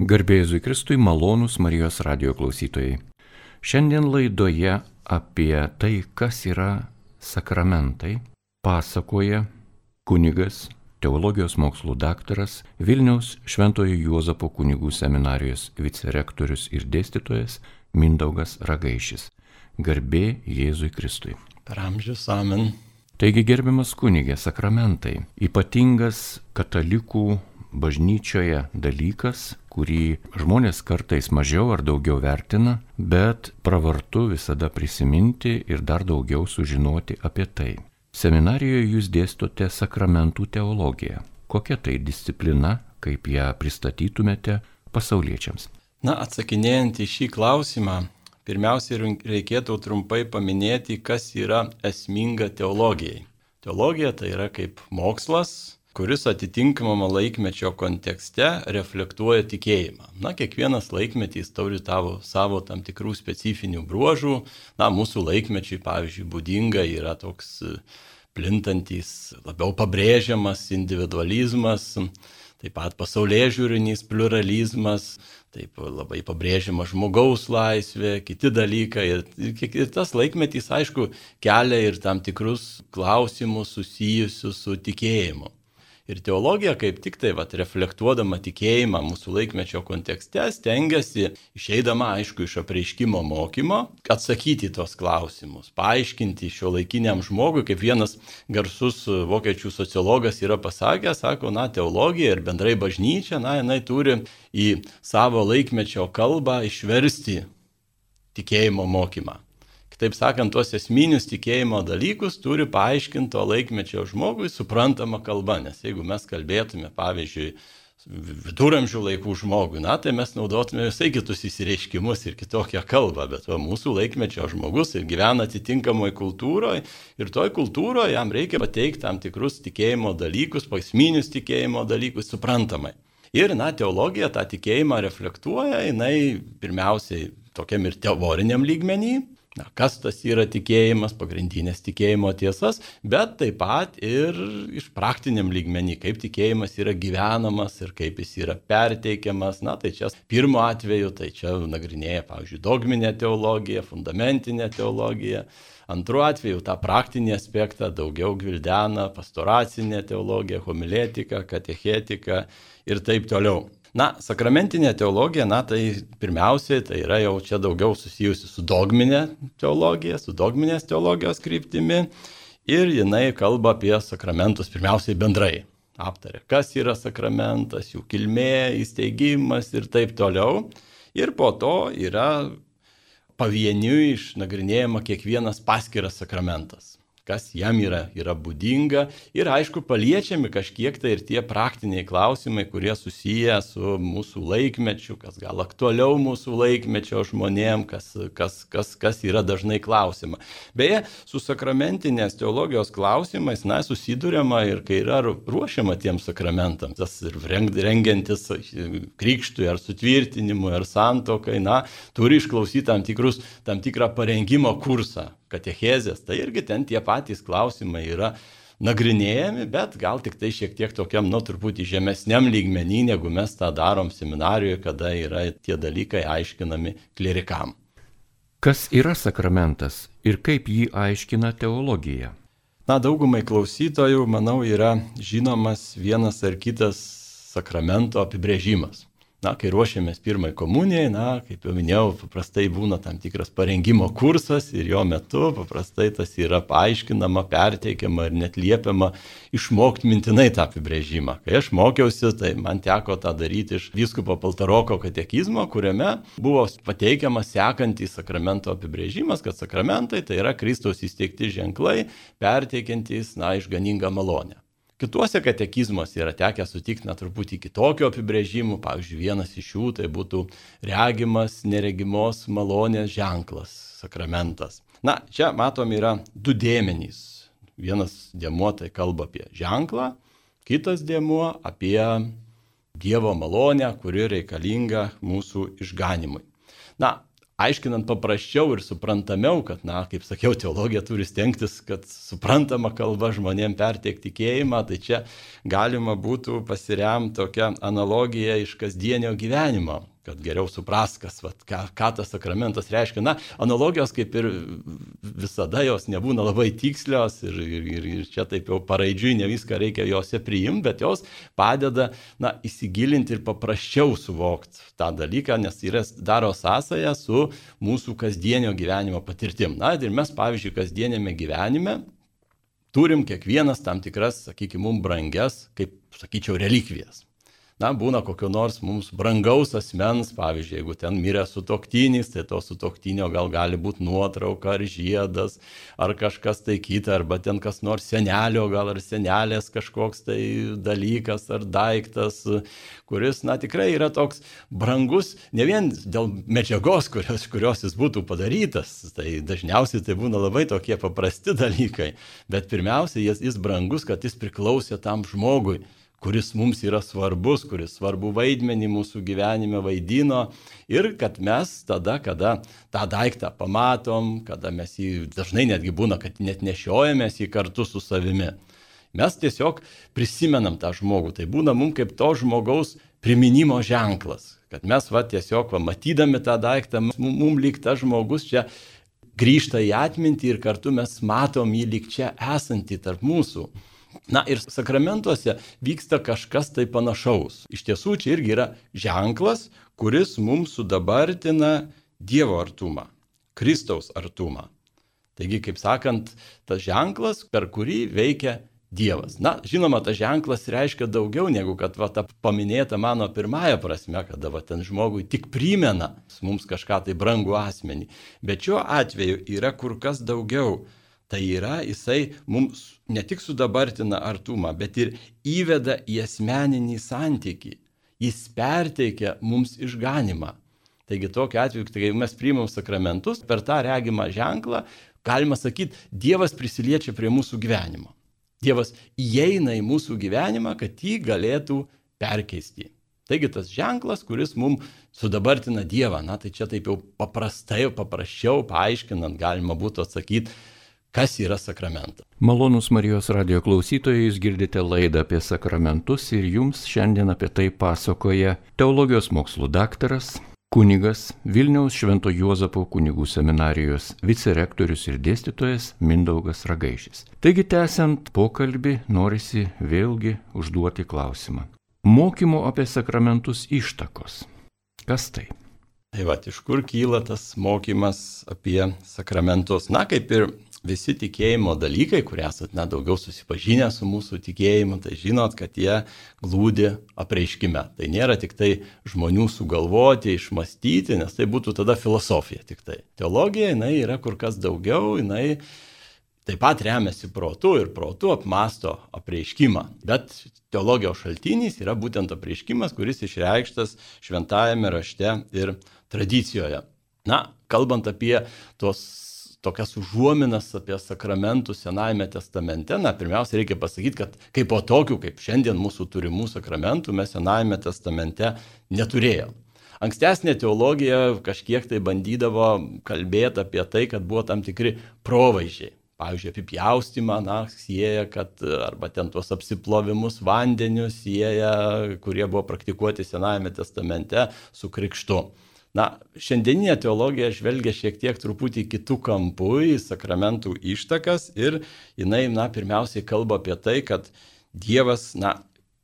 Garbėjai Kristui malonūs Marijos radio klausytojai. Šiandien laidoje apie tai, kas yra sakramentai, pasakoja kunigas, teologijos mokslų daktaras, Vilniaus Šventojo Juozapo kunigų seminarijos vicerektorius ir dėstytojas Mindaugas Ragaišis. Garbė Jėzui Kristui. Per amžius amen. Taigi gerbiamas kunigė, sakramentai, ypatingas katalikų bažnyčioje dalykas, kurį žmonės kartais mažiau ar daugiau vertina, bet pravartu visada prisiminti ir dar daugiau sužinoti apie tai. Seminarijoje jūs dėstote sakramentų teologiją. Kokia tai disciplina, kaip ją pristatytumėte pasauliečiams? Na, atsakinėjant į šį klausimą, pirmiausia reikėtų trumpai paminėti, kas yra esminga teologijai. Teologija tai yra kaip mokslas, kuris atitinkamame laikmečio kontekste reflektuoja tikėjimą. Na, kiekvienas laikmetis turi tavo, savo tam tikrų specifinių bruožų. Na, mūsų laikmečiai, pavyzdžiui, būdinga yra toks plintantis, labiau pabrėžiamas individualizmas, taip pat pasaulyje žiūrinys pluralizmas, taip labai pabrėžiama žmogaus laisvė, kiti dalykai. Ir, ir tas laikmetis, aišku, kelia ir tam tikrus klausimus susijusius su tikėjimu. Ir teologija kaip tik tai, vat, reflektuodama tikėjimą mūsų laikmečio kontekste, stengiasi, išeidama aišku iš apreiškimo mokymo, atsakyti tos klausimus, paaiškinti šio laikiniam žmogui, kaip vienas garsus vokiečių sociologas yra pasakęs, sako, na, teologija ir bendrai bažnyčia, na, jinai turi į savo laikmečio kalbą išversti tikėjimo mokymą. Taip sakant, tuos esminius tikėjimo dalykus turi paaiškinti to laikmečio žmogui suprantama kalba, nes jeigu mes kalbėtume, pavyzdžiui, viduramžių laikų žmogui, na, tai mes naudotume visai kitus įsireiškimus ir kitokią kalbą, bet va, mūsų laikmečio žmogus ir gyvena atitinkamoje kultūroje ir toj kultūroje jam reikia pateikti tam tikrus tikėjimo dalykus, pasminius tikėjimo dalykus suprantamai. Ir, na, teologija tą tikėjimą reflektuoja, jinai pirmiausiai tokiam ir teoriniam lygmenį, na, kas tas yra tikėjimas, pagrindinės tikėjimo tiesas, bet taip pat ir iš praktiniam lygmenį, kaip tikėjimas yra gyvenamas ir kaip jis yra perteikiamas. Na, tai čia pirmo atveju, tai čia nagrinėja, pavyzdžiui, dogminė teologija, fundamentinė teologija. Antru atveju tą praktinį aspektą daugiau gvildena pastoracinė teologija, homiletika, katechetika ir taip toliau. Na, sakramentinė teologija, na, tai pirmiausiai tai yra jau čia daugiau susijusi su dogminė teologija, su dogminės teologijos kryptimi ir jinai kalba apie sakramentus pirmiausiai bendrai. Aptarė, kas yra sakramentas, jų kilmė, įsteigimas ir taip toliau. Ir po to yra pavieniui išnagrinėjama kiekvienas paskiras sakramentas kas jam yra, yra būdinga ir aišku paliečiami kažkiek tai ir tie praktiniai klausimai, kurie susiję su mūsų laikmečiu, kas gal aktualiau mūsų laikmečio žmonėm, kas, kas, kas, kas yra dažnai klausima. Beje, su sakramentinės teologijos klausimais, na, susidurėma ir kai yra ruošiama tiems sakramentams, tas ir rengiantis krikštui ar sutvirtinimui ar santokai, na, turi išklausyti tam, tikrus, tam tikrą parengimo kursą katechezės, tai irgi ten tie patys klausimai yra nagrinėjami, bet gal tik tai šiek tiek tokiam, nu, truputį žemesniam lygmenį, negu mes tą darom seminarijoje, kada yra tie dalykai aiškinami klerikam. Kas yra sakramentas ir kaip jį aiškina teologija? Na, daugumai klausytojų, manau, yra žinomas vienas ar kitas sakramento apibrėžimas na, kai ruošiamės pirmai komunijai, na, kaip jau minėjau, paprastai būna tam tikras parengimo kursas ir jo metu paprastai tas yra paaiškinama, perteikiama ir net liepiama išmokti mintinai tą apibrėžimą. Kai aš mokiausi, tai man teko tą daryti iš vyskupo Paltaroko katekizmo, kuriame buvo pateikiamas sekantis sakramento apibrėžimas, kad sakramentai tai yra Kristaus įsteigti ženklai, perteikiantys, na, išganingą malonę. Kituose katekizmuose yra tekę sutikti na truputį kitokio apibrėžimų. Pavyzdžiui, vienas iš jų tai būtų regimas, neregimos malonės ženklas, sakramentas. Na, čia matom yra du dėmenys. Vienas dėmuo tai kalba apie ženklą, kitas dėmuo apie Dievo malonę, kuri reikalinga mūsų išganimui. Na, aiškinant paprasčiau ir suprantamiau, kad, na, kaip sakiau, teologija turi stengtis, kad suprantama kalba žmonėm perteikti tikėjimą, tai čia galima būtų pasiremti tokią analogiją iš kasdienio gyvenimo kad geriau supras, kas, vat, ką, ką tas sakramentas reiškia. Na, analogijos kaip ir visada jos nebūna labai tikslios ir, ir, ir, ir čia taip jau paraidžiui ne viską reikia juose priimti, bet jos padeda, na, įsigilinti ir paprasčiau suvokti tą dalyką, nes yra daro sąsąją su mūsų kasdienio gyvenimo patirtim. Na, ir mes, pavyzdžiui, kasdienėme gyvenime turim kiekvienas tam tikras, sakykime, mums brangias, kaip sakyčiau, relikvijas na, būna kokio nors mums brangaus asmens, pavyzdžiui, jeigu ten mirė su toktinys, tai to su toktinio gal gali būti nuotrauka ar žiedas, ar kažkas tai kita, arba ten kas nors senelio, gal ar senelės kažkoks tai dalykas ar daiktas, kuris, na, tikrai yra toks brangus, ne vien dėl medžiagos, kurios, kurios jis būtų padarytas, tai dažniausiai tai būna labai tokie paprasti dalykai, bet pirmiausia, jis, jis brangus, kad jis priklausė tam žmogui kuris mums yra svarbus, kuris svarbu vaidmenį mūsų gyvenime vaidino ir kad mes tada, kada tą daiktą pamatom, kada mes jį dažnai netgi būna, kad net nešiojamės jį kartu su savimi. Mes tiesiog prisimenam tą žmogų, tai būna mums kaip to žmogaus priminimo ženklas, kad mes va tiesiog va, matydami tą daiktą, mums lyg tas žmogus čia grįžta į atmintį ir kartu mes matom jį lyg čia esantį tarp mūsų. Na ir sakramentuose vyksta kažkas tai panašaus. Iš tiesų čia irgi yra ženklas, kuris mums sudabartina Dievo artumą, Kristaus artumą. Taigi, kaip sakant, tas ženklas, per kurį veikia Dievas. Na, žinoma, tas ženklas reiškia daugiau negu kad va, ta paminėta mano pirmąją prasme, kada va, ten žmogui tik primena mums kažką tai brangų asmenį. Bet šiuo atveju yra kur kas daugiau. Tai yra, jisai mums ne tik sudabartina artumą, bet ir įveda į asmeninį santyki. Jis perteikia mums išganimą. Taigi tokiu atveju, kai mes priimam sakramentus, per tą regimą ženklą, galima sakyti, Dievas prisiliečia prie mūsų gyvenimo. Dievas įeina į mūsų gyvenimą, kad jį galėtų perkeisti. Taigi tas ženklas, kuris mums sudabartina Dievą, na tai čia taip jau paprastai, paprasčiau paaiškinant galima būtų atsakyti, kas yra sakramentas. Malonus Marijos radio klausytojai, jūs girdite laidą apie sakramentus ir jums šiandien apie tai pasakoja teologijos mokslų daktaras, kunigas Vilniaus Švento Juozapo kunigų seminarijos vicerektorius ir dėstytojas Mindaugas Ragaišis. Taigi, tęsiant pokalbį, norisi vėlgi užduoti klausimą. Mokymo apie sakramentus ištakos. Kas tai? Tai va, iš kur kyla tas mokymas apie sakramentus? Na, kaip ir visi tikėjimo dalykai, kurie esate net daugiau susipažinę su mūsų tikėjimu, tai žinot, kad jie glūdi apreiškime. Tai nėra tik tai žmonių sugalvoti, išmastyti, nes tai būtų tada filosofija tik tai. Teologija, jinai yra kur kas daugiau, jinai taip pat remiasi protu ir protu apmasto apreiškimą. Bet teologijos šaltinis yra būtent apreiškimas, kuris išreikštas šventajame rašte ir tradicijoje. Na, kalbant apie tos tokias užuominas apie sakramentų Senajame testamente, na, pirmiausia, reikia pasakyti, kad kaip po tokių, kaip šiandien mūsų turimų sakramentų, mes Senajame testamente neturėjome. Ankstesnė teologija kažkiek tai bandydavo kalbėti apie tai, kad buvo tam tikri provaizdžiai. Pavyzdžiui, apipjaustimą, na, sieja, kad arba ten tuos apsiplovimus vandenius sieja, kurie buvo praktikuoti Senajame testamente su krikštu. Na, šiandieninė teologija žvelgia šiek tiek truputį kitų kampų į sakramentų ištakas ir jinai, na, pirmiausiai kalba apie tai, kad Dievas, na,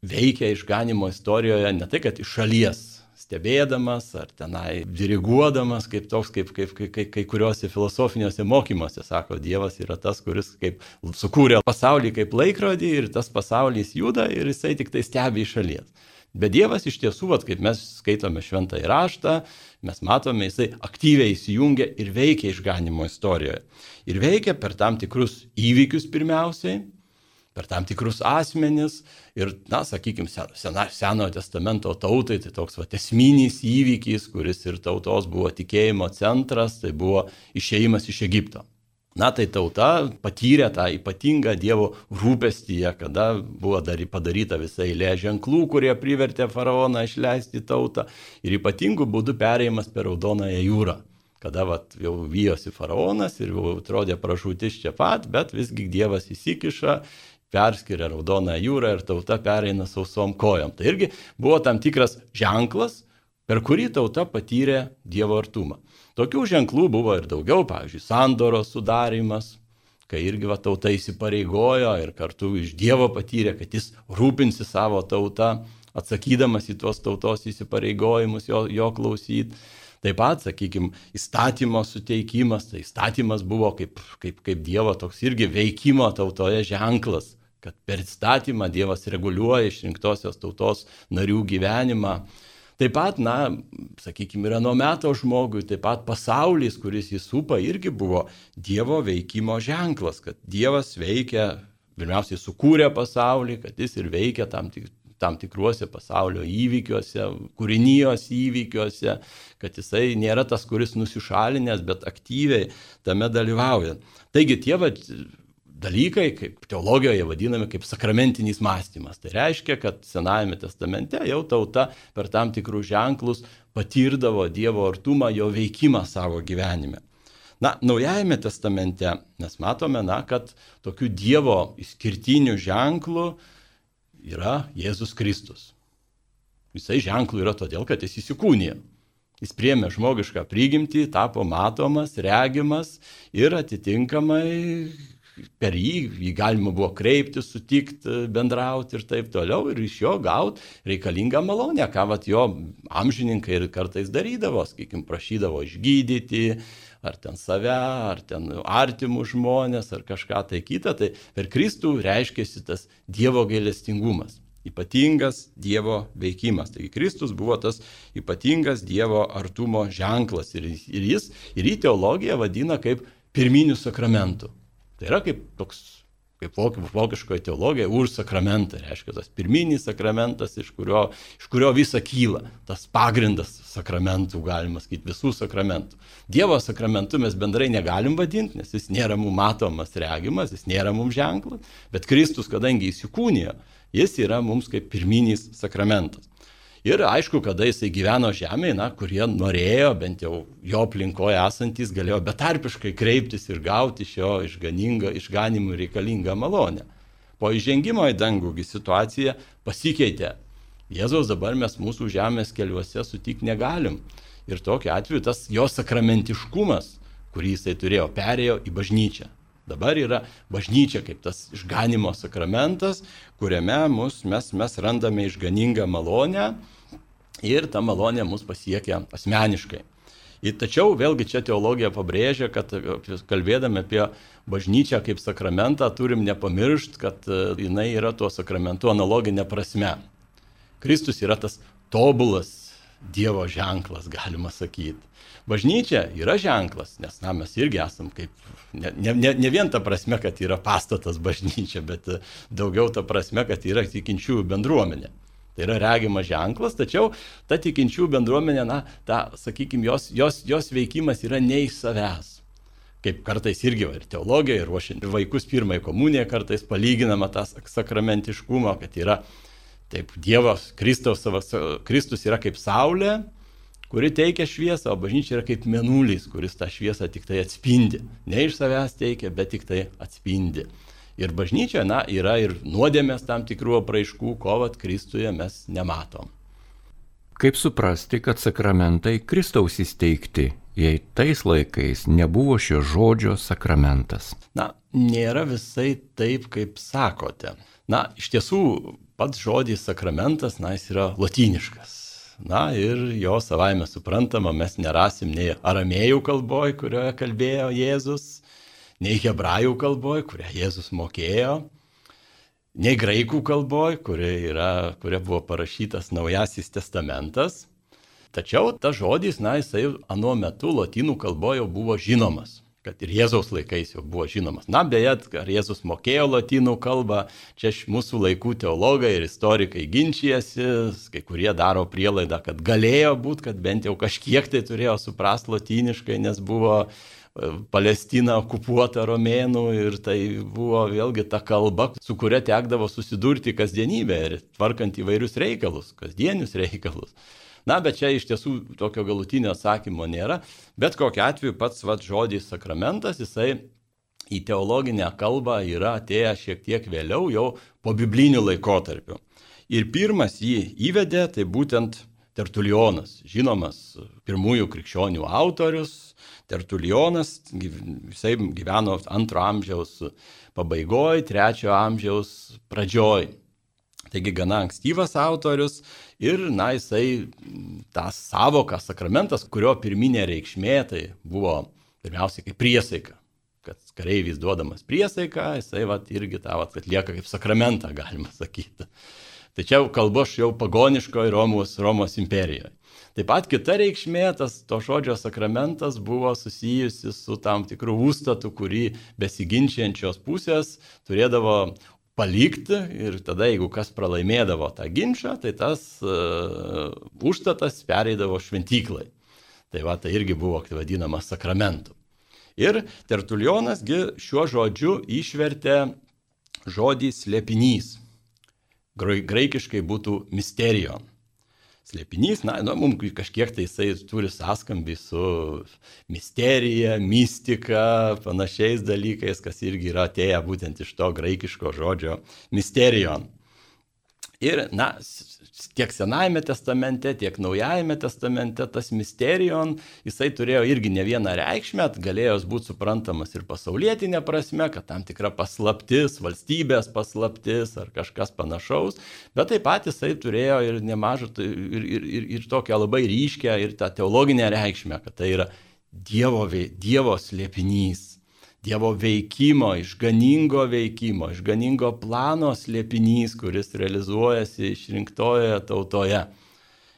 veikia išganimo istorijoje ne tai, kad iš šalies stebėdamas ar tenai diriguodamas, kaip toks, kaip, kaip kai, kai, kai kuriuose filosofiniuose mokymuose sako, Dievas yra tas, kuris kaip sukūrė pasaulį kaip laikrodį ir tas pasaulis juda ir jisai tik tai stebi iš šalies. Bet Dievas iš tiesų, vat, kaip mes skaitome šventą įraštą, mes matome, jisai aktyviai įsijungia ir veikia išganimo istorijoje. Ir veikia per tam tikrus įvykius pirmiausiai, per tam tikrus asmenis ir, na, sakykime, seno, senojo testamento tautai, tai toks va, esminis įvykis, kuris ir tautos buvo tikėjimo centras, tai buvo išeimas iš Egipto. Na tai tauta patyrė tą ypatingą Dievo rūpestyje, kada buvo padaryta visai eilė ženklų, kurie privertė faraoną išleisti tautą ir ypatingų būdų perėjimas per Raudonąją jūrą kada vat, jau vyjosi faraonas ir jau atrodė pražūtis čia pat, bet visgi Dievas įsikiša, perskiria raudoną jūrą ir tauta pereina sausom kojom. Tai irgi buvo tam tikras ženklas, per kurį tauta patyrė Dievo artumą. Tokių ženklų buvo ir daugiau, pavyzdžiui, sandoros sudarimas, kai irgi va tauta įsipareigojo ir kartu iš Dievo patyrė, kad jis rūpinsi savo tautą, atsakydamas į tuos tautos įsipareigojimus, jo, jo klausyti. Taip pat, sakykime, įstatymo suteikimas, tai įstatymas buvo kaip, kaip, kaip Dievo toks irgi veikimo tautoje ženklas, kad per įstatymą Dievas reguliuoja išrinktosios tautos narių gyvenimą. Taip pat, na, sakykime, yra nuo meto žmogui, taip pat pasaulis, kuris jį supa, irgi buvo Dievo veikimo ženklas, kad Dievas veikia, pirmiausiai sukūrė pasaulį, kad jis ir veikia tam, tik, tam tikruose pasaulio įvykiuose, kūrinijos įvykiuose, kad jisai nėra tas, kuris nusišalinęs, bet aktyviai tame dalyvauja. Taigi tie va, dalykai, kaip teologijoje vadinami kaip sakramentinis mąstymas. Tai reiškia, kad Senajame testamente jau tauta per tam tikrus ženklus patirdavo Dievo artumą, jo veikimą savo gyvenime. Na, Naujajame testamente mes matome, na, kad tokių Dievo išskirtinių ženklų yra Jėzus Kristus. Visai ženklų yra todėl, kad jis įsikūnė. Jis priemė žmogišką prigimtį, tapo matomas, regimas ir atitinkamai per jį, jį galima buvo kreipti, sutikti, bendrauti ir taip toliau ir iš jo gauti reikalingą malonę, ką vat jo amžininkai ir kartais darydavo, sakykim, prašydavo išgydyti, ar ten save, ar ten artimų žmonės, ar kažką tai kitą, tai per Kristų reiškėsi tas Dievo gailestingumas. Ypatingas Dievo veikimas. Taigi Kristus buvo tas ypatingas Dievo artumo ženklas ir, ir jis ir į teologiją vadina kaip pirminių sakramentų. Tai yra kaip toks, kaip vokiškoje teologijoje, už sakramentą, reiškia tas pirminis sakramentas, iš kurio, iš kurio visa kyla, tas pagrindas sakramentų, galima sakyti, visų sakramentų. Dievo sakramentu mes bendrai negalim vadinti, nes jis nėra mums matomas, regimas, jis nėra mums ženklas, bet Kristus, kadangi įsikūnijo, jis yra mums kaip pirminis sakramentas. Ir aišku, kada jisai gyveno žemėje, na, kurie norėjo, bent jau jo aplinkoje esantis, galėjo betarpiškai kreiptis ir gauti šio išganimų reikalingą malonę. Po įžengimo į dangų situacija pasikeitė. Jėzaus dabar mes mūsų žemės keliuose sutikti negalim. Ir tokiu atveju tas jo sakramentiškumas, kurį jisai turėjo, perėjo į bažnyčią. Dabar yra bažnyčia kaip tas išganimo sakramentas, kuriame mus, mes, mes randame išganingą malonę ir ta malonė mus pasiekia asmeniškai. Ir tačiau vėlgi čia teologija pabrėžia, kad kalbėdami apie bažnyčią kaip sakramentą turim nepamiršti, kad e, jinai yra tuo sakramentu analoginė prasme. Kristus yra tas tobulas Dievo ženklas, galima sakyti. Bažnyčia yra ženklas, nes na, mes irgi esam kaip, ne, ne, ne vien ta prasme, kad yra pastatas bažnyčia, bet e, daugiau ta prasme, kad yra tikinčiųjų bendruomenė. Tai yra regimas ženklas, tačiau ta tikinčių bendruomenė, na, ta, sakykime, jos, jos, jos veikimas yra ne iš savęs. Kaip kartais irgi ir teologija, ir ruošiant vaikus pirmai komuniją, kartais palyginama tas sakramentiškumo, kad yra taip Dievas, Kristus, Kristus yra kaip saulė, kuri teikia šviesą, o bažnyčia yra kaip menulis, kuris tą šviesą tik tai atspindi. Ne iš savęs teikia, bet tik tai atspindi. Ir bažnyčia, na, yra ir nuodėmės tam tikrų apraiškų, ko vat Kristuje mes nematom. Kaip suprasti, kad sakramentai Kristaus įsteigti, jei tais laikais nebuvo šio žodžio sakramentas? Na, nėra visai taip, kaip sakote. Na, iš tiesų, pats žodis sakramentas, na, jis yra latiniškas. Na ir jo savaime suprantama, mes nerasim nei aramėjų kalboj, kurioje kalbėjo Jėzus, nei hebrajų kalboje, kurią Jėzus mokėjo, nei graikų kalboje, kuria, yra, kuria buvo parašytas Naujasis testamentas. Tačiau tas žodis, na, jisai anuo metu lotynų kalboje jau buvo žinomas kad ir Jėzaus laikais jau buvo žinomas. Na, beje, ar Jėzus mokėjo lotynų kalbą, čia mūsų laikų teologai ir istorikai ginčijasi, kai kurie daro prielaidą, kad galėjo būti, kad bent jau kažkiek tai turėjo suprasti lotyniškai, nes buvo Palestina okupuota romėnų ir tai buvo vėlgi ta kalba, su kuria tekdavo susidurti kasdienybę ir tvarkant įvairius reikalus, kasdienius reikalus. Na, bet čia iš tiesų tokio galutinio atsakymo nėra. Bet kokiu atveju pats vat, žodis sakramentas, jisai į teologinę kalbą yra atėjęs šiek tiek vėliau, jau po biblinių laikotarpių. Ir pirmas jį įvedė, tai būtent Tertulionas, žinomas pirmųjų krikščionių autorius. Tertulionas, jisai gyveno antro amžiaus pabaigoje, trečio amžiaus pradžioj. Taigi gana ankstyvas autorius ir, na, jisai tą savoką sakramentas, kurio pirminė reikšmė tai buvo pirmiausiai kaip priesaika kad kareivis duodamas priesaiką, jisai vat, irgi tą vat, atlieka kaip sakramentą, galima sakyti. Tai čia kalbu aš jau pagoniškoje Romos, Romos imperijoje. Taip pat kita reikšmė, tas to žodžio sakramentas buvo susijusi su tam tikrų užstatų, kurį besiginčiančios pusės turėdavo palikti ir tada, jeigu kas pralaimėdavo tą ginčą, tai tas uh, užstatas pereidavo šventyklai. Tai va, tai irgi buvo vadinamas sakramentu. Ir Tertulionasgi šiuo žodžiu išvertė žodį slėpinys graikiškai būtų misterijon. Slėpinys, na, nu, mums kažkiek tai jisai turi sąskambį su misterija, mistika, panašiais dalykais, kas irgi yra atėję būtent iš to graikiško žodžio misterijon. Ir, na, tiek Senajame testamente, tiek Naujajame testamente tas misterijon, jisai turėjo irgi ne vieną reikšmę, galėjo būti suprantamas ir pasaulietinė prasme, kad tam tikra paslaptis, valstybės paslaptis ar kažkas panašaus, bet taip pat jisai turėjo ir nemažą, ir, ir, ir, ir tokią labai ryškę ir tą teologinę reikšmę, kad tai yra Dievo, dievo slėpinys Dievo veikimo, išganingo veikimo, išganingo plano slėpinys, kuris realizuojasi išrinktojoje tautoje.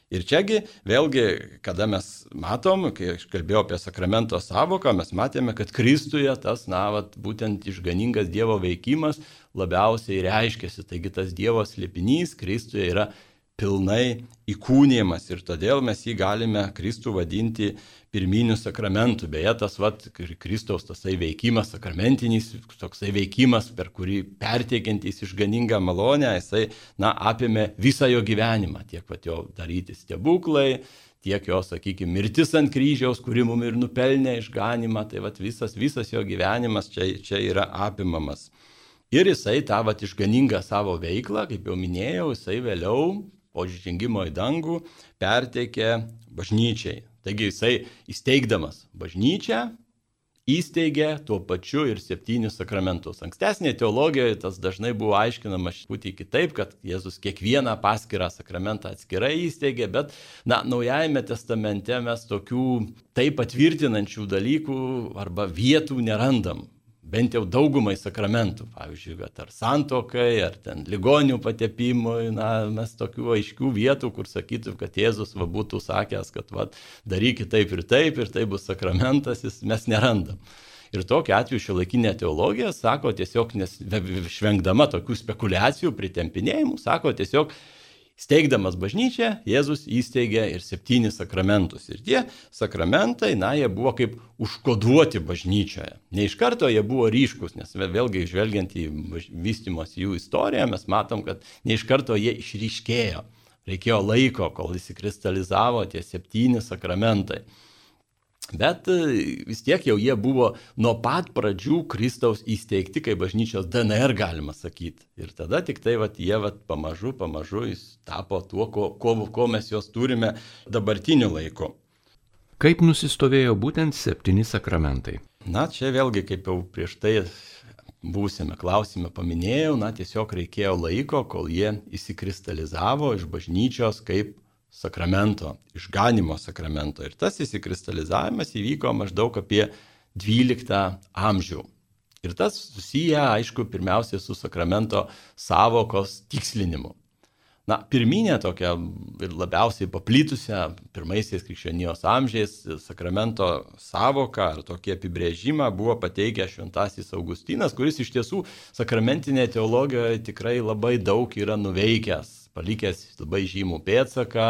Ir čiagi vėlgi, kada mes matom, kai aš kalbėjau apie sakramento savoką, mes matėme, kad Kristuje tas, na, vat, būtent išganingas Dievo veikimas labiausiai reiškiasi. Taigi tas Dievo slėpinys Kristuje yra pilnai įkūnymas ir todėl mes jį galime Kristų vadinti pirminiu sakramentu. Beje, tas vat, Kristaus tasai veikimas, sakramentinis, toksai veikimas, per kurį perteikiantys išganingą malonę, jisai, na, apėmė visą jo gyvenimą, tiek pat jo daryti stebuklai, tiek jo, sakykime, mirtis ant kryžiaus, kuri mum ir nupelnė išganimą, tai vat, visas, visas jo gyvenimas čia, čia yra apimamas. Ir jisai tą vat išganingą savo veiklą, kaip jau minėjau, jisai vėliau po žengimo į dangų perteikė bažnyčiai. Taigi jisai įsteigdamas bažnyčią įsteigė tuo pačiu ir septynis sakramentus. Ankstesnėje teologijoje tas dažnai buvo aiškinama šputį kitaip, kad Jėzus kiekvieną paskirą sakramentą atskirai įsteigė, bet, na, Naujajame testamente mes tokių taip patvirtinančių dalykų arba vietų nerandam bent jau daugumai sakramentų, pavyzdžiui, kad ar santokai, ar ten ligonių patepimui, na, mes tokių aiškių vietų, kur sakytų, kad Jėzus va, būtų sakęs, kad va, darykit taip ir taip, ir tai bus sakramentas, jis, mes nerandam. Ir tokiu atveju šio laikinė teologija sako tiesiog, nes švengdama tokių spekulacijų, pritempinėjimų, sako tiesiog, Steigdamas bažnyčią, Jėzus įsteigė ir septynis sakramentus. Ir tie sakramentai, na, jie buvo kaip užkoduoti bažnyčioje. Ne iš karto jie buvo ryškus, nes vėlgi žvelgiant į vystimos jų istoriją, mes matom, kad ne iš karto jie išryškėjo. Reikėjo laiko, kol įsikristalizavo tie septyni sakramentai. Bet e, vis tiek jau jie buvo nuo pat pradžių Kristaus įsteigti kaip bažnyčios DNR, galima sakyti. Ir tada tik tai vat, jie vat, pamažu, pamažu jis tapo tuo, ko, ko, ko mes juos turime dabartiniu laiku. Kaip nusistovėjo būtent septyni sakramentai? Na, čia vėlgi, kaip jau prieš tai būsime klausime paminėjau, na, tiesiog reikėjo laiko, kol jie įsikristalizavo iš bažnyčios kaip sakramento, išganimo sakramento. Ir tas įsikristalizavimas įvyko maždaug apie 12 amžių. Ir tas susiję, aišku, pirmiausia su sakramento savokos tikslinimu. Na, pirminė tokia ir labiausiai paplitusią pirmaisiais krikščionijos amžiais sakramento savoką ar tokį apibrėžimą buvo pateikęs Šventasis Augustinas, kuris iš tiesų sakramentinėje teologijoje tikrai labai daug yra nuveikęs palikęs labai žymų pėdsaką.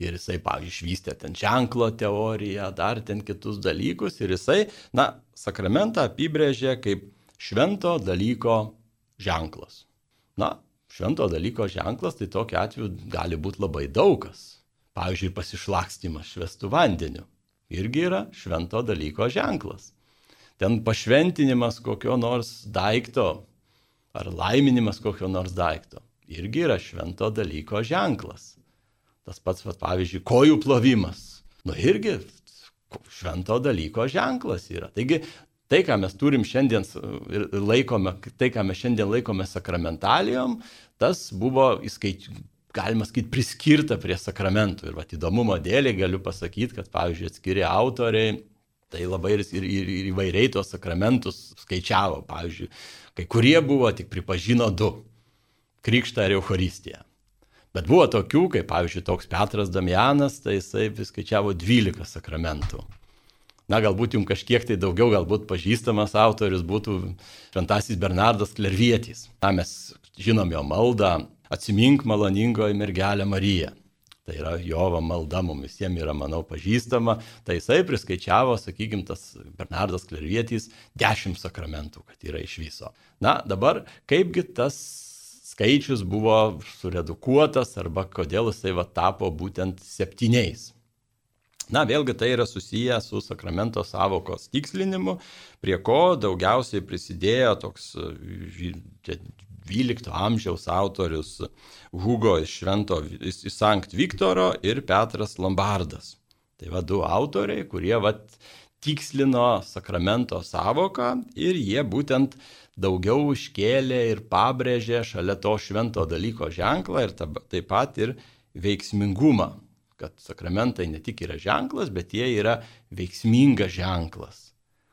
Ir jisai, pavyzdžiui, išvystė ten ženklo teoriją, dar ten kitus dalykus. Ir jisai, na, sakramentą apibrėžė kaip švento dalyko ženklas. Na, švento dalyko ženklas, tai tokiu atveju gali būti labai daugas. Pavyzdžiui, pasišlakstimas švestų vandeniu. Irgi yra švento dalyko ženklas. Ten pašventinimas kokio nors daikto ar laiminimas kokio nors daikto. Irgi yra švento dalyko ženklas. Tas pats, va, pavyzdžiui, kojų plovimas. Nu irgi švento dalyko ženklas yra. Taigi tai, ką mes turim šiandien ir laikome, tai, ką mes šiandien laikome sakramentalijom, tas buvo įskaič... galima sakyti, priskirta prie sakramentų. Ir va, įdomumo dėliai galiu pasakyti, kad, pavyzdžiui, atskiri autoriai, tai labai ir, ir, ir įvairiai tuos sakramentus skaičiavo. Pavyzdžiui, kai kurie buvo tik pripažino du - krikštą ir Eucharistiją. Bet buvo tokių, kaip pavyzdžiui toks Petras Damianas, tai jisai skaičiavo 12 sakramentų na, galbūt jums kažkiek tai daugiau, galbūt pažįstamas autorius būtų Šventasis Bernardas Klervietys. Na, mes žinom jo maldą, atsimink maloningoji mergelė Marija. Tai yra Jovo malda mums visiems yra, manau, pažįstama. Tai jisai priskaičiavo, sakykime, tas Bernardas Klervietys dešimt sakramentų, kad yra iš viso. Na, dabar kaipgi tas skaičius buvo suredukuotas arba kodėl jisai va tapo būtent septyniais. Na, vėlgi tai yra susiję su sakramento savokos tikslinimu, prie ko daugiausiai prisidėjo toks 12 amžiaus autorius Hugo iš Švento iš Sankt Viktoro ir Petras Lombardas. Tai va du autoriai, kurie va tikslino sakramento savoką ir jie būtent daugiau iškėlė ir pabrėžė šalia to švento dalyko ženklą ir taip pat ir veiksmingumą kad sakramentai ne tik yra ženklas, bet jie yra veiksmingas ženklas,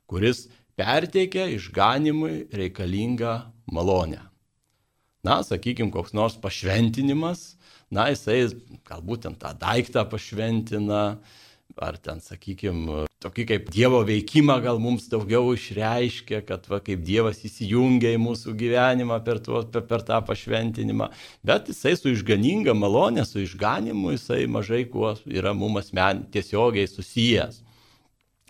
kuris perteikia išganimui reikalingą malonę. Na, sakykime, koks nors pašventinimas, na, jisai galbūt ten tą daiktą pašventina, ar ten, sakykime, tokį kaip Dievo veikimą gal mums daugiau išreiškia, kad va, kaip Dievas įsijungia į mūsų gyvenimą per, tuo, per, per tą pašventinimą, bet jisai su išganinga malonė, su išganimu jisai mažai kuo yra mums asmen tiesiogiai susijęs.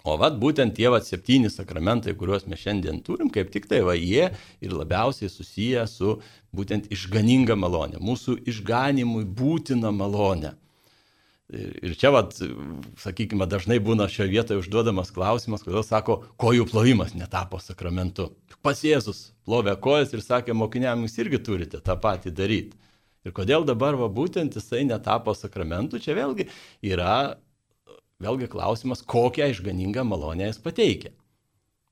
O vad būtent tie vat septyni sakramentai, kuriuos mes šiandien turim, kaip tik tai va jie ir labiausiai susiję su būtent išganinga malonė, mūsų išganimui būtina malonė. Ir čia, vat, sakykime, dažnai būna šioje vietoje užduodamas klausimas, kodėl sako, kojų plovimas netapo sakramentu. Pas Jėzus plovė kojas ir sakė, mokiniams jūs irgi turite tą patį daryti. Ir kodėl dabar va, būtent jisai netapo sakramentu, čia vėlgi yra vėlgi klausimas, kokią išganingą malonę jis pateikia.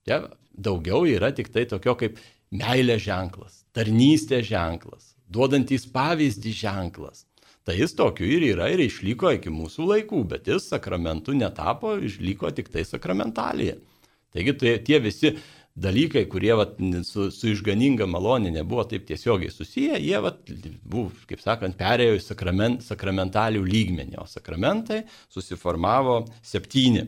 Čia daugiau yra tik tai tokio kaip meilės ženklas, tarnystės ženklas, duodantis pavyzdį ženklas Tai jis tokiu ir yra ir išliko iki mūsų laikų, bet jis sakramentų netapo, išliko tik tai sakramentalija. Taigi tai, tie visi dalykai, kurie vat, su, su išganinga malonė nebuvo taip tiesiogiai susiję, jie, vat, buvo, kaip sakant, perėjo į sakrament, sakramentalių lygmenį, o sakramentai susiformavo septyni.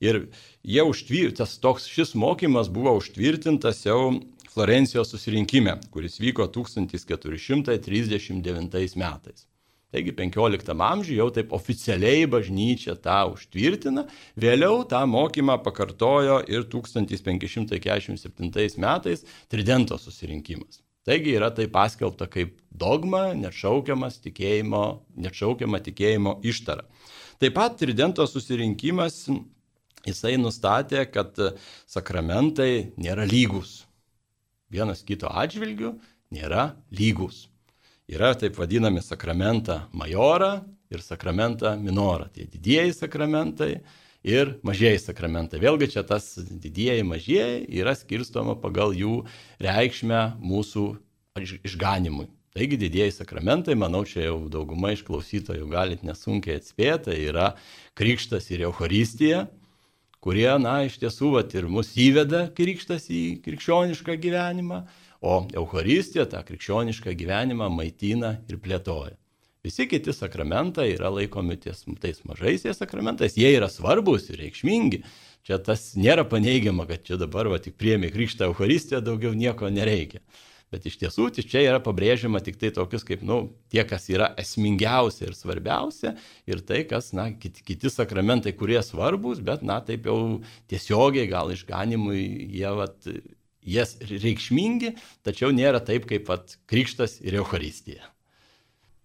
Ir jie užtvirtas, toks šis mokymas buvo užtvirtintas jau Florencijos susirinkime, kuris vyko 1439 metais. Taigi 15 amžiuje jau taip oficialiai bažnyčia tą užtvirtina, vėliau tą mokymą pakartojo ir 1547 metais Tridento susirinkimas. Taigi yra tai paskelbta kaip dogma, nešaukiamas tikėjimo, nešaukiama tikėjimo ištara. Taip pat Tridento susirinkimas jisai nustatė, kad sakramentai nėra lygus. Vienas kito atžvilgių nėra lygus. Yra taip vadinami sakramentą majorą ir sakramentą minorą. Tai didieji sakramentai ir mažieji sakramentai. Vėlgi čia tas didieji mažieji yra skirstoma pagal jų reikšmę mūsų išganimui. Taigi didieji sakramentai, manau, čia jau dauguma iš klausytojų galit nesunkiai atspėti, tai yra krikštas ir Euharistija, kurie, na, iš tiesų, vat, ir mus įveda krikštas į krikščionišką gyvenimą o Euharistija tą krikščionišką gyvenimą maitina ir plėtoja. Visi kiti sakramentai yra laikomi ties, tais mažaisiais sakramentais, jie yra svarbus ir reikšmingi. Čia tas nėra paneigiama, kad čia dabar va, tik priemi krikštą Euharistiją, daugiau nieko nereikia. Bet iš tiesų tai čia yra pabrėžiama tik tai tokius kaip, nu, tie, kas yra esmingiausia ir svarbiausia, ir tai, kas, na, kiti, kiti sakramentai, kurie svarbus, bet, na, taip jau tiesiogiai gal išganimui jie, vat, jas reikšmingi, tačiau nėra taip, kaip, vat, krikštas ir Euharistija.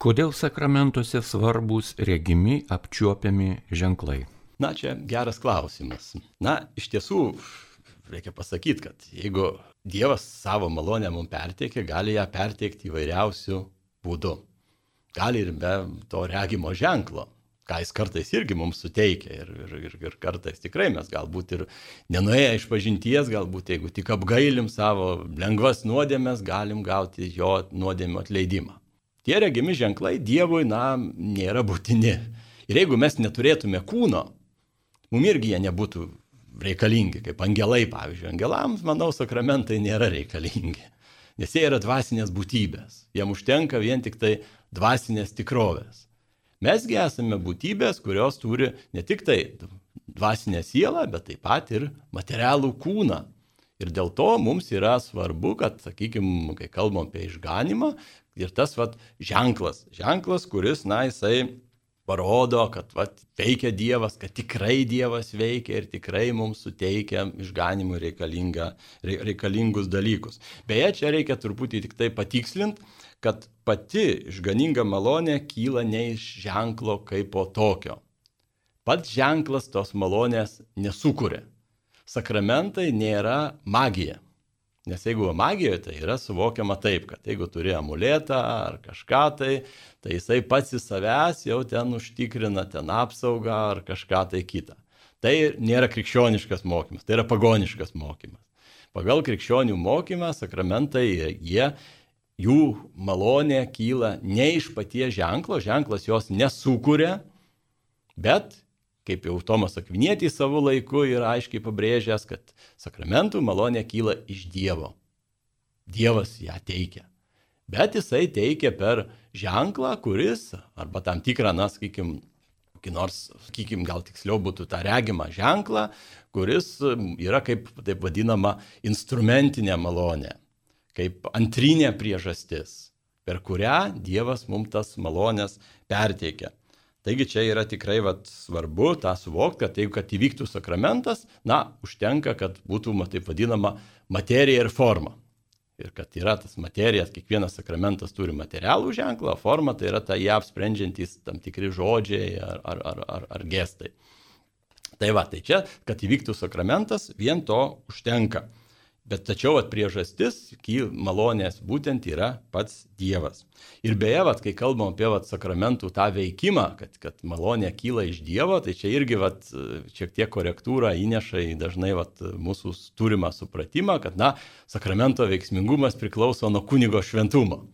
Kodėl sakramentuose svarbus regimi apčiuopiami ženklai? Na, čia geras klausimas. Na, iš tiesų, reikia pasakyti, kad jeigu Dievas savo malonę mums perteikia, gali ją perteikti įvairiausių būdų. Gali ir be to regimo ženklo, ką jis kartais irgi mums suteikia. Ir, ir, ir, ir kartais tikrai mes galbūt ir nenuėję iš pažinties, galbūt jeigu tik apgailim savo lengvas nuodėmės, galim gauti jo nuodėmio atleidimą. Tie regimi ženklai Dievui, na, nėra būtini. Ir jeigu mes neturėtume kūno, mums irgi jie nebūtų reikalingi, kaip angelai, pavyzdžiui. Angelams, manau, sakramentai nėra reikalingi, nes jie yra dvasinės būtybės. Jiem užtenka vien tik tai dvasinės tikrovės. Mesgi esame būtybės, kurios turi ne tik tai dvasinę sielą, bet taip pat ir materialų kūną. Ir dėl to mums yra svarbu, kad, sakykime, kai kalbam apie išganimą, ir tas vat, ženklas, ženklas, kuris, na, jisai parodo, kad vat, veikia Dievas, kad tikrai Dievas veikia ir tikrai mums suteikia išganimui reikalingus dalykus. Beje, čia reikia truputį tik tai patikslinti, kad pati išganinga malonė kyla ne iš ženklo kaip po tokio. Pats ženklas tos malonės nesukuria. Sakramentai nėra magija. Nes jeigu magijoje tai yra suvokiama taip, kad jeigu turi amuletą ar kažką tai, tai jisai pats į savęs jau ten užtikrina ten apsaugą ar kažką tai kitą. Tai nėra krikščioniškas mokymas, tai yra pagoniškas mokymas. Pagal krikščionių mokymą sakramentai jie, jų malonė kyla ne iš paties ženklo, ženklas jos nesukuria, bet kaip jau Tomas Akvinėtys savo laiku yra aiškiai pabrėžęs, kad sakramentų malonė kyla iš Dievo. Dievas ją teikia. Bet jisai teikia per ženklą, kuris, arba tam tikrą, na, sakykime, kokį nors, sakykime, gal tiksliau būtų tą regimą ženklą, kuris yra kaip taip vadinama instrumentinė malonė, kaip antrinė priežastis, per kurią Dievas mums tas malonės perteikia. Taigi čia yra tikrai vat, svarbu tą suvokti, kad jeigu kad įvyktų sakramentas, na, užtenka, kad būtų, taip vadinama, materija ir forma. Ir kad yra tas materijas, kiekvienas sakramentas turi materialų ženklą, forma tai yra tai ją apsprendžiantys tam tikri žodžiai ar, ar, ar, ar, ar gestai. Tai va, tai čia, kad įvyktų sakramentas, vien to užtenka. Bet tačiau at priežastis malonės būtent yra pats Dievas. Ir beje, vat, kai kalbam apie vat, sakramentų tą veikimą, kad, kad malonė kyla iš Dievo, tai čia irgi vat, šiek tiek korektūrą įneša į dažnai vat, mūsų turimą supratimą, kad na, sakramento veiksmingumas priklauso nuo kunigo šventumo.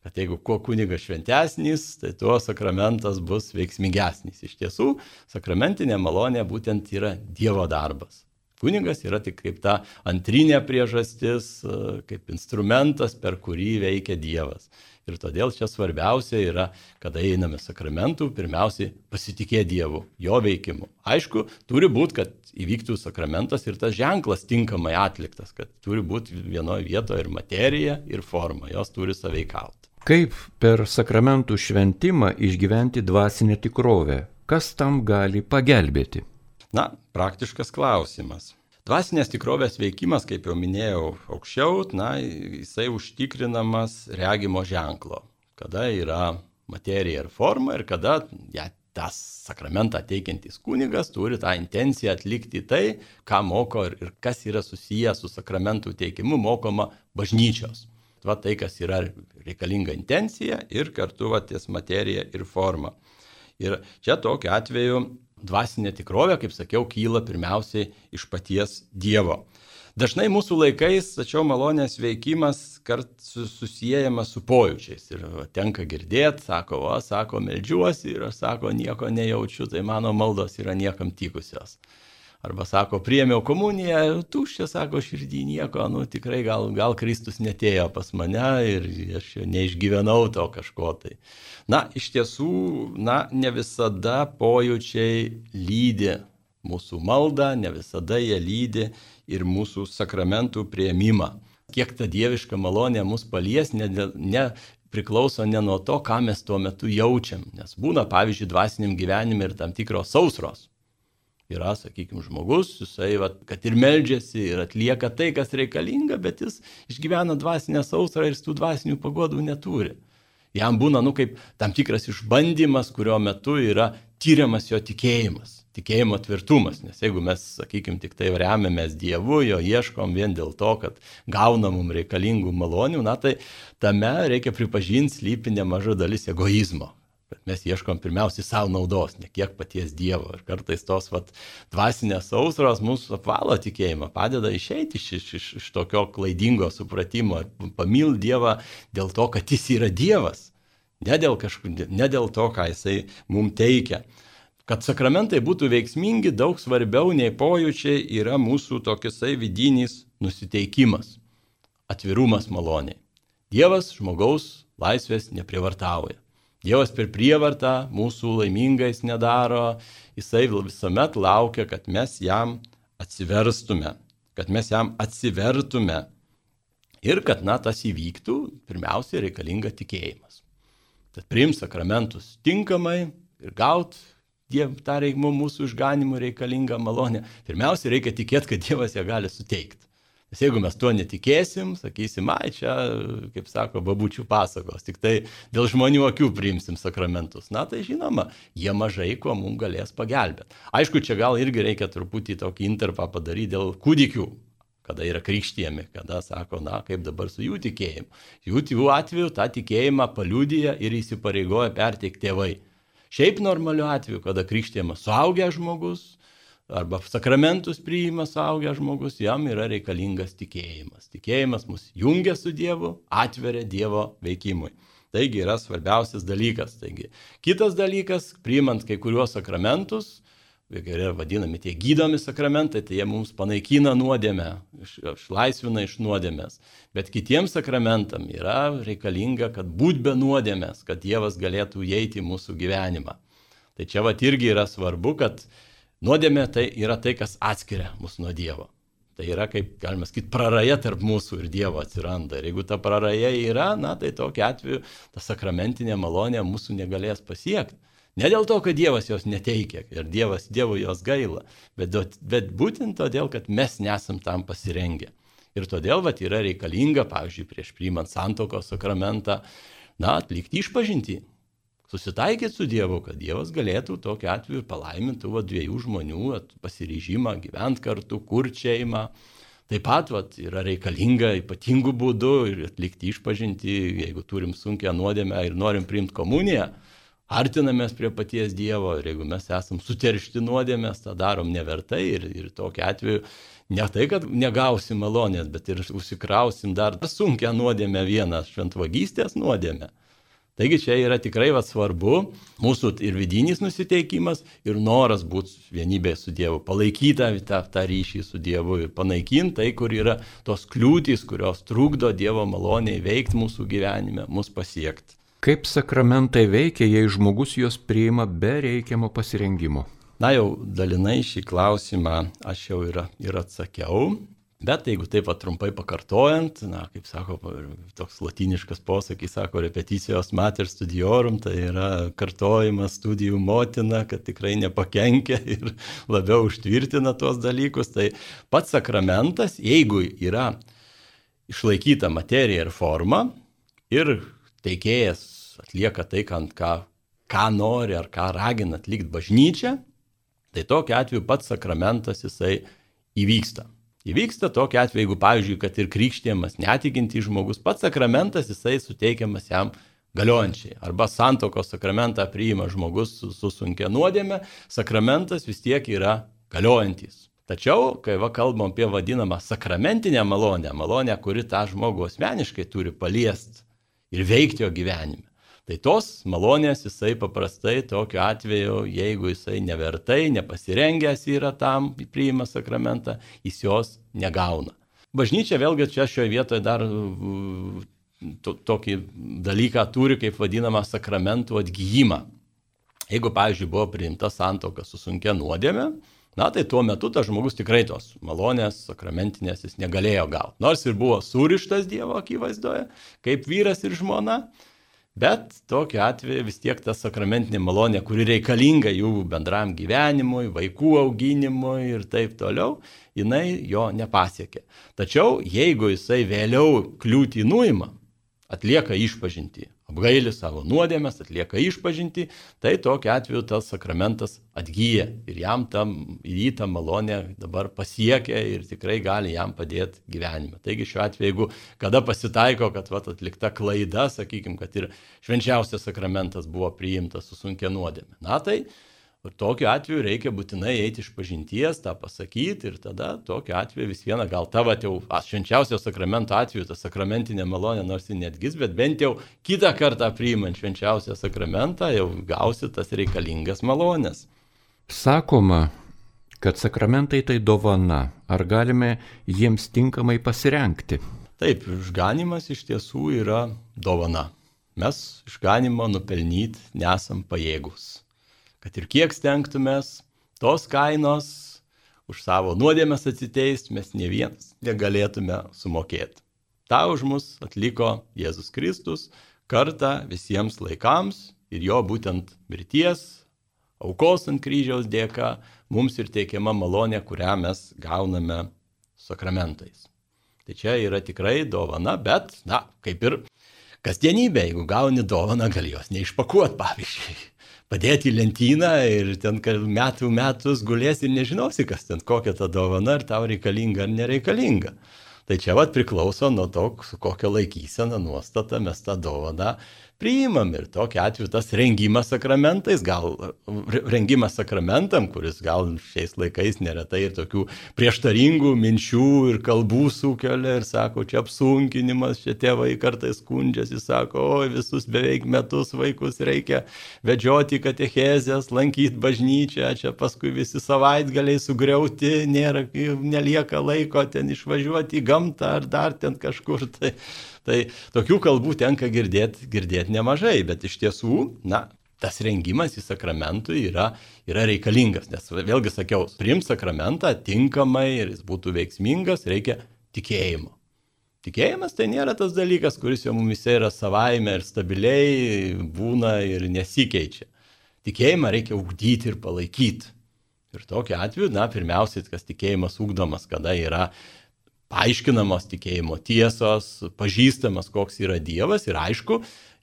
Kad jeigu kuo kunigas šventesnis, tai tuo sakramentas bus veiksmingesnis. Iš tiesų, sakramentinė malonė būtent yra Dievo darbas. Kunigas yra tik kaip ta antrinė priežastis, e, kaip instrumentas, per kurį veikia Dievas. Ir todėl čia svarbiausia yra, kada einame sakramentų, pirmiausiai pasitikėti Dievu, jo veikimu. Aišku, turi būti, kad įvyktų sakramentas ir tas ženklas tinkamai atliktas, kad turi būti vienoje vietoje ir materija, ir forma, jos turi saveikauti. Kaip per sakramentų šventimą išgyventi dvasinę tikrovę? Kas tam gali pagelbėti? Na, praktiškas klausimas. Dvasinės tikrovės veikimas, kaip jau minėjau aukščiau, na, jisai užtikrinamas regimo ženklo, kada yra materija ir forma ir kada ja, tas sakramentą teikiantis kunigas turi tą intenciją atlikti tai, ką moko ir, ir kas yra susijęs su sakramentų teikimu mokoma bažnyčios. Va tai, kas yra reikalinga intencija ir kartu va ties materija ir forma. Ir čia tokiu atveju dvasinė tikrovė, kaip sakiau, kyla pirmiausiai iš paties Dievo. Dažnai mūsų laikais, tačiau malonės veikimas kart susijęjamas su pojūčiais. Ir tenka girdėti, sako, o, sako, melžiuosi ir aš sako, nieko nejaučiu, tai mano maldos yra niekam tikusios. Arba sako, priemiau komuniją, tuščia, sako, širdį nieko, nu tikrai gal, gal Kristus netėjo pas mane ir aš neišgyvenau to kažko tai. Na, iš tiesų, na, ne visada pojūčiai lydi mūsų maldą, ne visada jie lydi ir mūsų sakramentų prieimimą. kiek ta dieviška malonė mus palies, ne, ne priklauso ne nuo to, ką mes tuo metu jaučiam. Nes būna, pavyzdžiui, dvasiniam gyvenime ir tam tikros sausros. Yra, sakykime, žmogus, jisai, va, kad ir meldžiasi, ir atlieka tai, kas reikalinga, bet jis išgyvena dvasinę sausrą ir tų dvasinių pagodų neturi. Jam būna, nu, kaip tam tikras išbandymas, kurio metu yra tyriamas jo tikėjimas tikėjimo tvirtumas, nes jeigu mes, sakykime, tik tai remiamės Dievu, jo ieškom vien dėl to, kad gaunam mums reikalingų malonių, na tai tame reikia pripažinti slypi nemaža dalis egoizmo. Bet mes ieškom pirmiausiai savo naudos, ne kiek paties Dievo. Ir kartais tos vat, dvasinės sausros mūsų apvalo tikėjimą, padeda išeiti iš, iš, iš, iš tokio klaidingo supratimo pamil Dievą dėl to, kad Jis yra Dievas. Ne dėl, kažku, ne dėl to, ką Jisai mums teikia. Kad sakramentai būtų veiksmingi, daug svarbiau nei pojūčiai yra mūsų tokisai vidinis nusiteikimas, atvirumas maloniai. Dievas žmogaus laisvės neprivartauja. Dievas per prievartą mūsų laimingais nedaro, jisai visuomet laukia, kad mes jam atsiverstume, kad mes jam atsivertume ir kad, na, tas įvyktų, pirmiausia, reikalinga tikėjimas. Tad priims sakramentus tinkamai ir gaut Diev, tą reikia mūsų išganimų reikalingą malonę. Pirmiausia, reikia tikėti, kad Dievas ją gali suteikti. Nes jeigu mes tuo netikėsim, sakysim, ai čia, kaip sako, babučių pasakos, tik tai dėl žmonių akių priimsim sakramentus, na tai žinoma, jie mažai kuo mums galės pagelbėti. Aišku, čia gal irgi reikia truputį tokį interpą padaryti dėl kūdikių, kada yra krikštijami, kada sako, na, kaip dabar su jų tikėjimu. Jų tėvų atveju tą tikėjimą paliudyja ir įsipareigoja perteikti tėvai. Šiaip normaliu atveju, kada krikštėjamas suaugęs žmogus arba sakramentus priima suaugęs žmogus, jam yra reikalingas tikėjimas. Tikėjimas mus jungia su Dievu, atveria Dievo veikimui. Taigi yra svarbiausias dalykas. Taigi, kitas dalykas, priimant kai kuriuos sakramentus, yra vadinami tie gydomi sakramentai, tai jie mums panaikina nuodėmę, išlaisvina iš nuodėmės. Bet kitiems sakramentam yra reikalinga, kad būt be nuodėmės, kad Dievas galėtų įeiti į mūsų gyvenimą. Tai čia va irgi yra svarbu, kad nuodėmė tai yra tai, kas atskiria mus nuo Dievo. Tai yra, kaip galima sakyti, praraja tarp mūsų ir Dievo atsiranda. Ir jeigu ta praraja yra, na tai tokiu atveju ta sakramentinė malonė mūsų negalės pasiekti. Ne dėl to, kad Dievas jos neteikia ir Dievas Dievo jos gaila, bet, bet būtent todėl, kad mes nesam tam pasirengę. Ir todėl vat, yra reikalinga, pavyzdžiui, prieš priimant santokos sakramentą, na, atlikti išpažinti. Susitaikyti su Dievu, kad Dievas galėtų tokiu atveju palaimintų va, dviejų žmonių vat, pasiryžimą gyventi kartu, kurti šeimą. Taip pat vat, yra reikalinga ypatingų būdų ir atlikti išpažinti, jeigu turim sunkę nuodėmę ir norim priimti komuniją artinamės prie paties Dievo ir jeigu mes esam suteršti nuodėmės, tą darom nevertai ir, ir tokiu atveju ne tai, kad negausim malonės, bet ir užsikrausim dar sunkę nuodėmę vieną šventvagystės nuodėmę. Taigi čia yra tikrai va, svarbu mūsų ir vidinis nusiteikimas, ir noras būti vienybėje su Dievu, palaikyti tą, tą ryšį su Dievu ir panaikinti tai, kur yra tos kliūtys, kurios trukdo Dievo maloniai veikti mūsų gyvenime, mus pasiekti. Kaip sakramentai veikia, jei žmogus juos priima be reikiamo pasirengimo? Na jau dalinai šį klausimą aš jau ir, ir atsakiau, bet jeigu taip pat trumpai pakartojant, na, kaip sako, toks latiniškas posakis, sako, repeticijos mater studiorum, tai yra kartojimas studijų motina, kad tikrai nepakenkia ir labiau užtvirtina tuos dalykus, tai pats sakramentas, jeigu yra išlaikyta materija ir forma ir teikėjas atlieka tai, ką, ką nori ar ką ragina atlikti bažnyčia, tai tokiu atveju pats sakramentas jisai įvyksta. Įvyksta tokiu atveju, jeigu, pavyzdžiui, kad ir krikštėjimas netikinti žmogus, pats sakramentas jisai suteikiamas jam galiojančiai. Arba santokos sakramentą priima žmogus su, su sunkia nuodėme, sakramentas vis tiek yra galiojantis. Tačiau, kai va kalbam apie vadinamą sakramentinę malonę, malonę, kuri tą žmogų asmeniškai turi paliesti, ir veikti jo gyvenime. Tai tos malonės jisai paprastai tokiu atveju, jeigu jisai nevertai, nepasirengęs yra tam, priima sakramentą, jis jos negauna. Bažnyčia vėlgi čia šioje vietoje dar to, tokį dalyką turi, kaip vadinamą sakramentų atgyjimą. Jeigu, pavyzdžiui, buvo priimta santoka su sunkia nuodėme, Na tai tuo metu tas žmogus tikrai tos malonės sakramentinės jis negalėjo gauti. Nors ir buvo surištas Dievo akivaizdoje, kaip vyras ir žmona, bet tokiu atveju vis tiek ta sakramentinė malonė, kuri reikalinga jų bendram gyvenimui, vaikų auginimui ir taip toliau, jinai jo nepasiekė. Tačiau jeigu jisai vėliau kliūtį nuima, atlieka išpažinti, apgaili savo nuodėmės, atlieka išpažinti, tai tokiu atveju tas sakramentas atgyja ir jam tam, jį tą malonę dabar pasiekia ir tikrai gali jam padėti gyvenime. Taigi šiuo atveju, jeigu kada pasitaiko, kad vat, atlikta klaida, sakykime, kad ir švenčiausias sakramentas buvo priimtas su sunkia nuodėmė, na tai Ir tokiu atveju reikia būtinai eiti iš pažinties, tą pasakyti ir tada tokiu atveju vis viena gal tavo jau švenčiausio sakramento atveju, ta sakramentinė malonė nors ir netgis, bet bent jau kitą kartą priimant švenčiausią sakramentą jau gausi tas reikalingas malonės. Sakoma, kad sakramentai tai dovana. Ar galime jiems tinkamai pasirenkti? Taip, išganimas iš tiesų yra dovana. Mes išganimo nupelnyti nesam pajėgus kad ir kiek stengtumės, tos kainos už savo nuodėmės atsiteisti mes ne vienas negalėtume sumokėti. Ta už mus atliko Jėzus Kristus kartą visiems laikams ir jo būtent mirties, aukos ant kryžiaus dėka mums ir teikiama malonė, kurią mes gauname sakramentais. Tai čia yra tikrai dovana, bet, na, kaip ir kasdienybė, jeigu gauni dovaną, gali jos neišpakuoti, pavyzdžiui padėti į lentyną ir ten metų metus gulės ir nežinosi, kas ten kokia ta dovana, ar tau reikalinga ar nereikalinga. Tai čia vat priklauso nuo to, su kokia laikysena nuostata mes tą dovaną priimam ir tokia atveju tas rengimas sakramentais, gal rengimas sakramentam, kuris gal šiais laikais neretai ir tokių prieštaringų minčių ir kalbų sukelia ir sako, čia apsunkinimas, čia tėvai kartais skundžiasi, sako, o visus beveik metus vaikus reikia vedžioti katechezės, lankyti bažnyčią, čia paskui visi savaitgaliai sugriauti, nėra, nelieka laiko ten išvažiuoti į gamtą ar dar ten kažkur. Tai, Tai tokių kalbų tenka girdėti girdėt nemažai, bet iš tiesų, na, tas rengimas į sakramentui yra, yra reikalingas, nes vėlgi sakiau, priimti sakramentą tinkamai ir jis būtų veiksmingas, reikia tikėjimo. Tikėjimas tai nėra tas dalykas, kuris jau mumise yra savaime ir stabiliai būna ir nesikeičia. Tikėjimą reikia ugdyti ir palaikyti. Ir tokiu atveju, na, pirmiausiai, kas tikėjimas ugdomas, kada yra paaiškinamos tikėjimo tiesos, pažįstamas, koks yra Dievas ir aišku,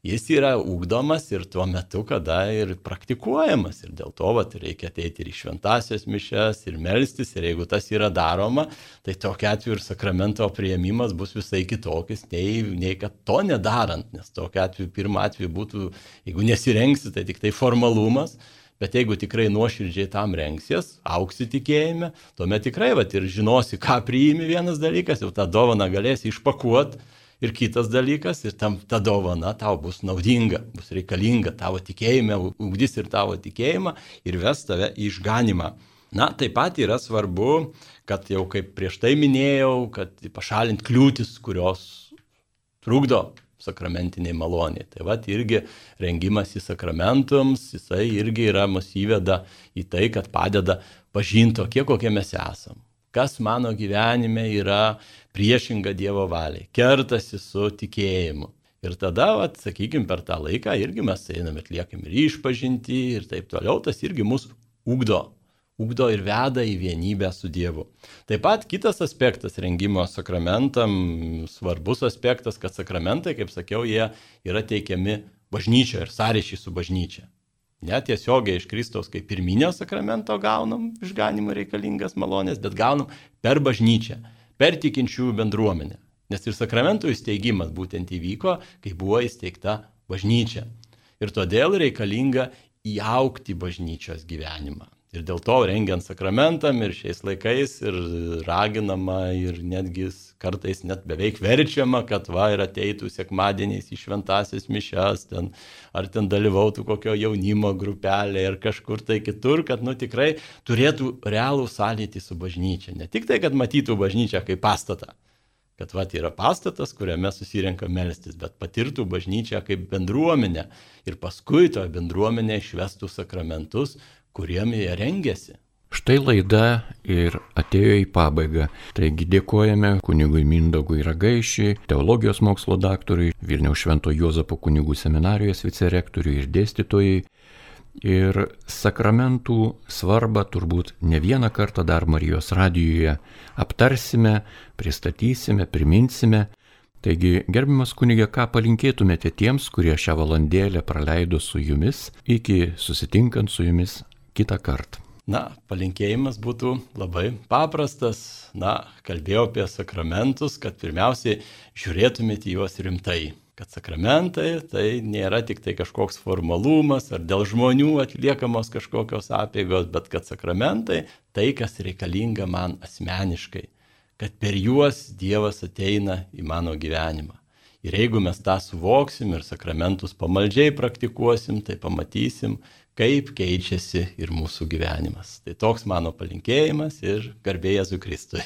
jis yra ugdomas ir tuo metu, kada ir praktikuojamas. Ir dėl to vat, reikia ateiti ir į šventasias mišes, ir melstis, ir jeigu tas yra daroma, tai tokia atveju ir sakramento prieimimas bus visai kitokis, nei, nei kad to nedarant, nes tokia atveju pirmą atveju būtų, jeigu nesirengsi, tai tik tai formalumas. Bet jeigu tikrai nuoširdžiai tam renksies, auksi tikėjime, tuomet tikrai vat, ir žinosi, ką priimi vienas dalykas, jau tą dovaną galėsi išpakuoti. Ir kitas dalykas, ir tam, ta dovana tau bus naudinga, bus reikalinga tavo tikėjime, ugdys ir tavo tikėjimą ir ves tave į išganimą. Na, taip pat yra svarbu, kad jau kaip prieš tai minėjau, kad pašalint kliūtis, kurios trukdo sakramentiniai maloniai. Tai vad irgi rengimas į sakramentums, jisai irgi yra mus įveda į tai, kad padeda pažinti tokie, kokie mes esam. Kas mano gyvenime yra priešinga Dievo valiai, kertasi su tikėjimu. Ir tada, vat, sakykime, per tą laiką irgi mes einame, atliekam ir išpažinti ir taip toliau, tas irgi mus ugdo ugdo ir veda į vienybę su Dievu. Taip pat kitas aspektas rengimo sakramentam, svarbus aspektas, kad sakramentai, kaip sakiau, jie yra teikiami bažnyčioje ir sąryšį su bažnyčia. Net tiesiogiai iš Kristaus kaip pirminio sakramento gaunam išganimo reikalingas malonės, bet gaunam per bažnyčią, per tikinčiųjų bendruomenę. Nes ir sakramentų įsteigimas būtent įvyko, kai buvo įsteigta bažnyčia. Ir todėl reikalinga įaukti bažnyčios gyvenimą. Ir dėl to rengiant sakramentam ir šiais laikais ir raginama ir netgi kartais net beveik verčiama, kad va ir ateitų sekmadieniais į šventasias mišes, ten, ar ten dalyvautų kokio jaunimo grupelė ir kažkur tai kitur, kad nu tikrai turėtų realų sąlytį su bažnyčia. Ne tik tai, kad matytų bažnyčią kaip pastatą, kad va yra pastatas, kuriame susirenka melstis, bet patirtų bažnyčią kaip bendruomenę ir paskui to bendruomenė išvestų sakramentus, kuriem jie rengiasi. Štai laida ir atėjo į pabaigą. Taigi dėkojame kunigui Mindogui Ragaišiui, teologijos mokslo daktarui, Vilniaus Švento Juozapo kunigų seminarijos vicerektoriui ir dėstytojai. Ir sakramentų svarbą turbūt ne vieną kartą dar Marijos radijoje aptarsime, pristatysime, priminsime. Taigi, gerbimas kunigė, ką palinkėtumėte tiems, kurie šią valandėlę praleido su jumis, iki susitinkant su jumis kitą kartą? Na, palinkėjimas būtų labai paprastas. Na, kalbėjau apie sakramentus, kad pirmiausiai žiūrėtumėte juos rimtai. Kad sakramentai tai nėra tik tai kažkoks formalumas ar dėl žmonių atliekamos kažkokios apėgos, bet kad sakramentai tai, kas reikalinga man asmeniškai kad per juos Dievas ateina į mano gyvenimą. Ir jeigu mes tą suvoksim ir sakramentus pamaldžiai praktikuosim, tai pamatysim, kaip keičiasi ir mūsų gyvenimas. Tai toks mano palinkėjimas ir garbė Jėzui Kristui.